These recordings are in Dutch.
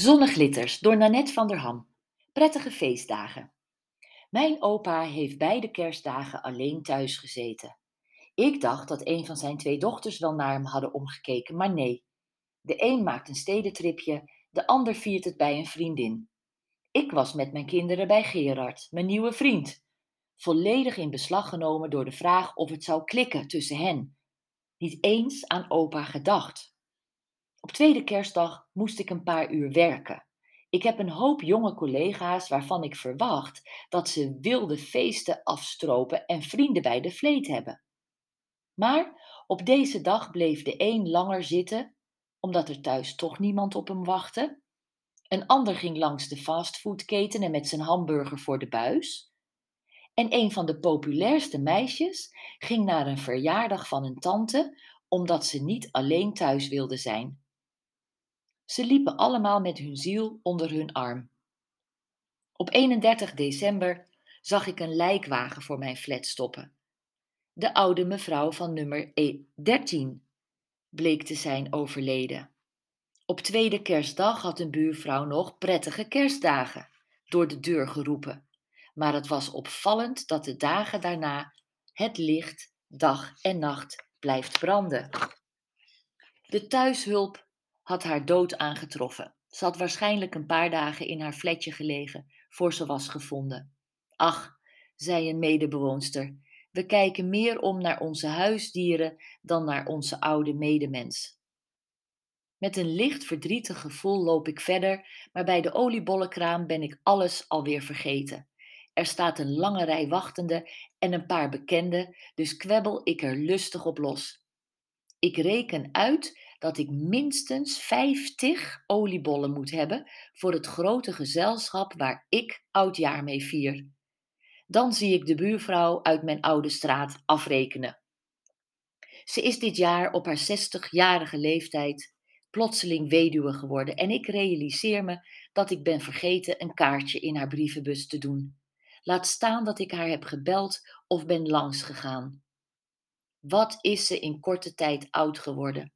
Zonneglitters door Nanette van der Ham. Prettige feestdagen. Mijn opa heeft beide kerstdagen alleen thuis gezeten. Ik dacht dat een van zijn twee dochters wel naar hem hadden omgekeken, maar nee. De een maakt een stedentripje, de ander viert het bij een vriendin. Ik was met mijn kinderen bij Gerard, mijn nieuwe vriend. Volledig in beslag genomen door de vraag of het zou klikken tussen hen. Niet eens aan opa gedacht. Op tweede kerstdag moest ik een paar uur werken. Ik heb een hoop jonge collega's waarvan ik verwacht dat ze wilde feesten afstropen en vrienden bij de vleet hebben. Maar op deze dag bleef de een langer zitten, omdat er thuis toch niemand op hem wachtte. Een ander ging langs de fastfoodketen en met zijn hamburger voor de buis. En een van de populairste meisjes ging naar een verjaardag van een tante, omdat ze niet alleen thuis wilde zijn. Ze liepen allemaal met hun ziel onder hun arm. Op 31 december zag ik een lijkwagen voor mijn flat stoppen. De oude mevrouw van nummer 13 e bleek te zijn overleden. Op tweede kerstdag had een buurvrouw nog prettige kerstdagen door de deur geroepen. Maar het was opvallend dat de dagen daarna het licht dag en nacht blijft branden. De thuishulp had haar dood aangetroffen. Ze had waarschijnlijk een paar dagen in haar flatje gelegen voor ze was gevonden. Ach, zei een medebewoonster, we kijken meer om naar onze huisdieren dan naar onze oude medemens. Met een licht verdrietig gevoel loop ik verder, maar bij de oliebollenkraam ben ik alles alweer vergeten. Er staat een lange rij wachtende en een paar bekenden, dus kwebbel ik er lustig op los. Ik reken uit dat ik minstens 50 oliebollen moet hebben voor het grote gezelschap waar ik oudjaar mee vier. Dan zie ik de buurvrouw uit mijn oude straat afrekenen. Ze is dit jaar op haar 60-jarige leeftijd plotseling weduwe geworden en ik realiseer me dat ik ben vergeten een kaartje in haar brievenbus te doen. Laat staan dat ik haar heb gebeld of ben langsgegaan. Wat is ze in korte tijd oud geworden?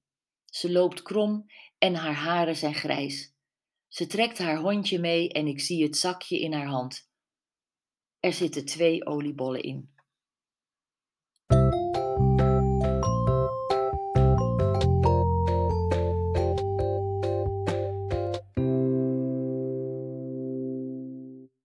Ze loopt krom en haar haren zijn grijs. Ze trekt haar hondje mee en ik zie het zakje in haar hand. Er zitten twee oliebollen in.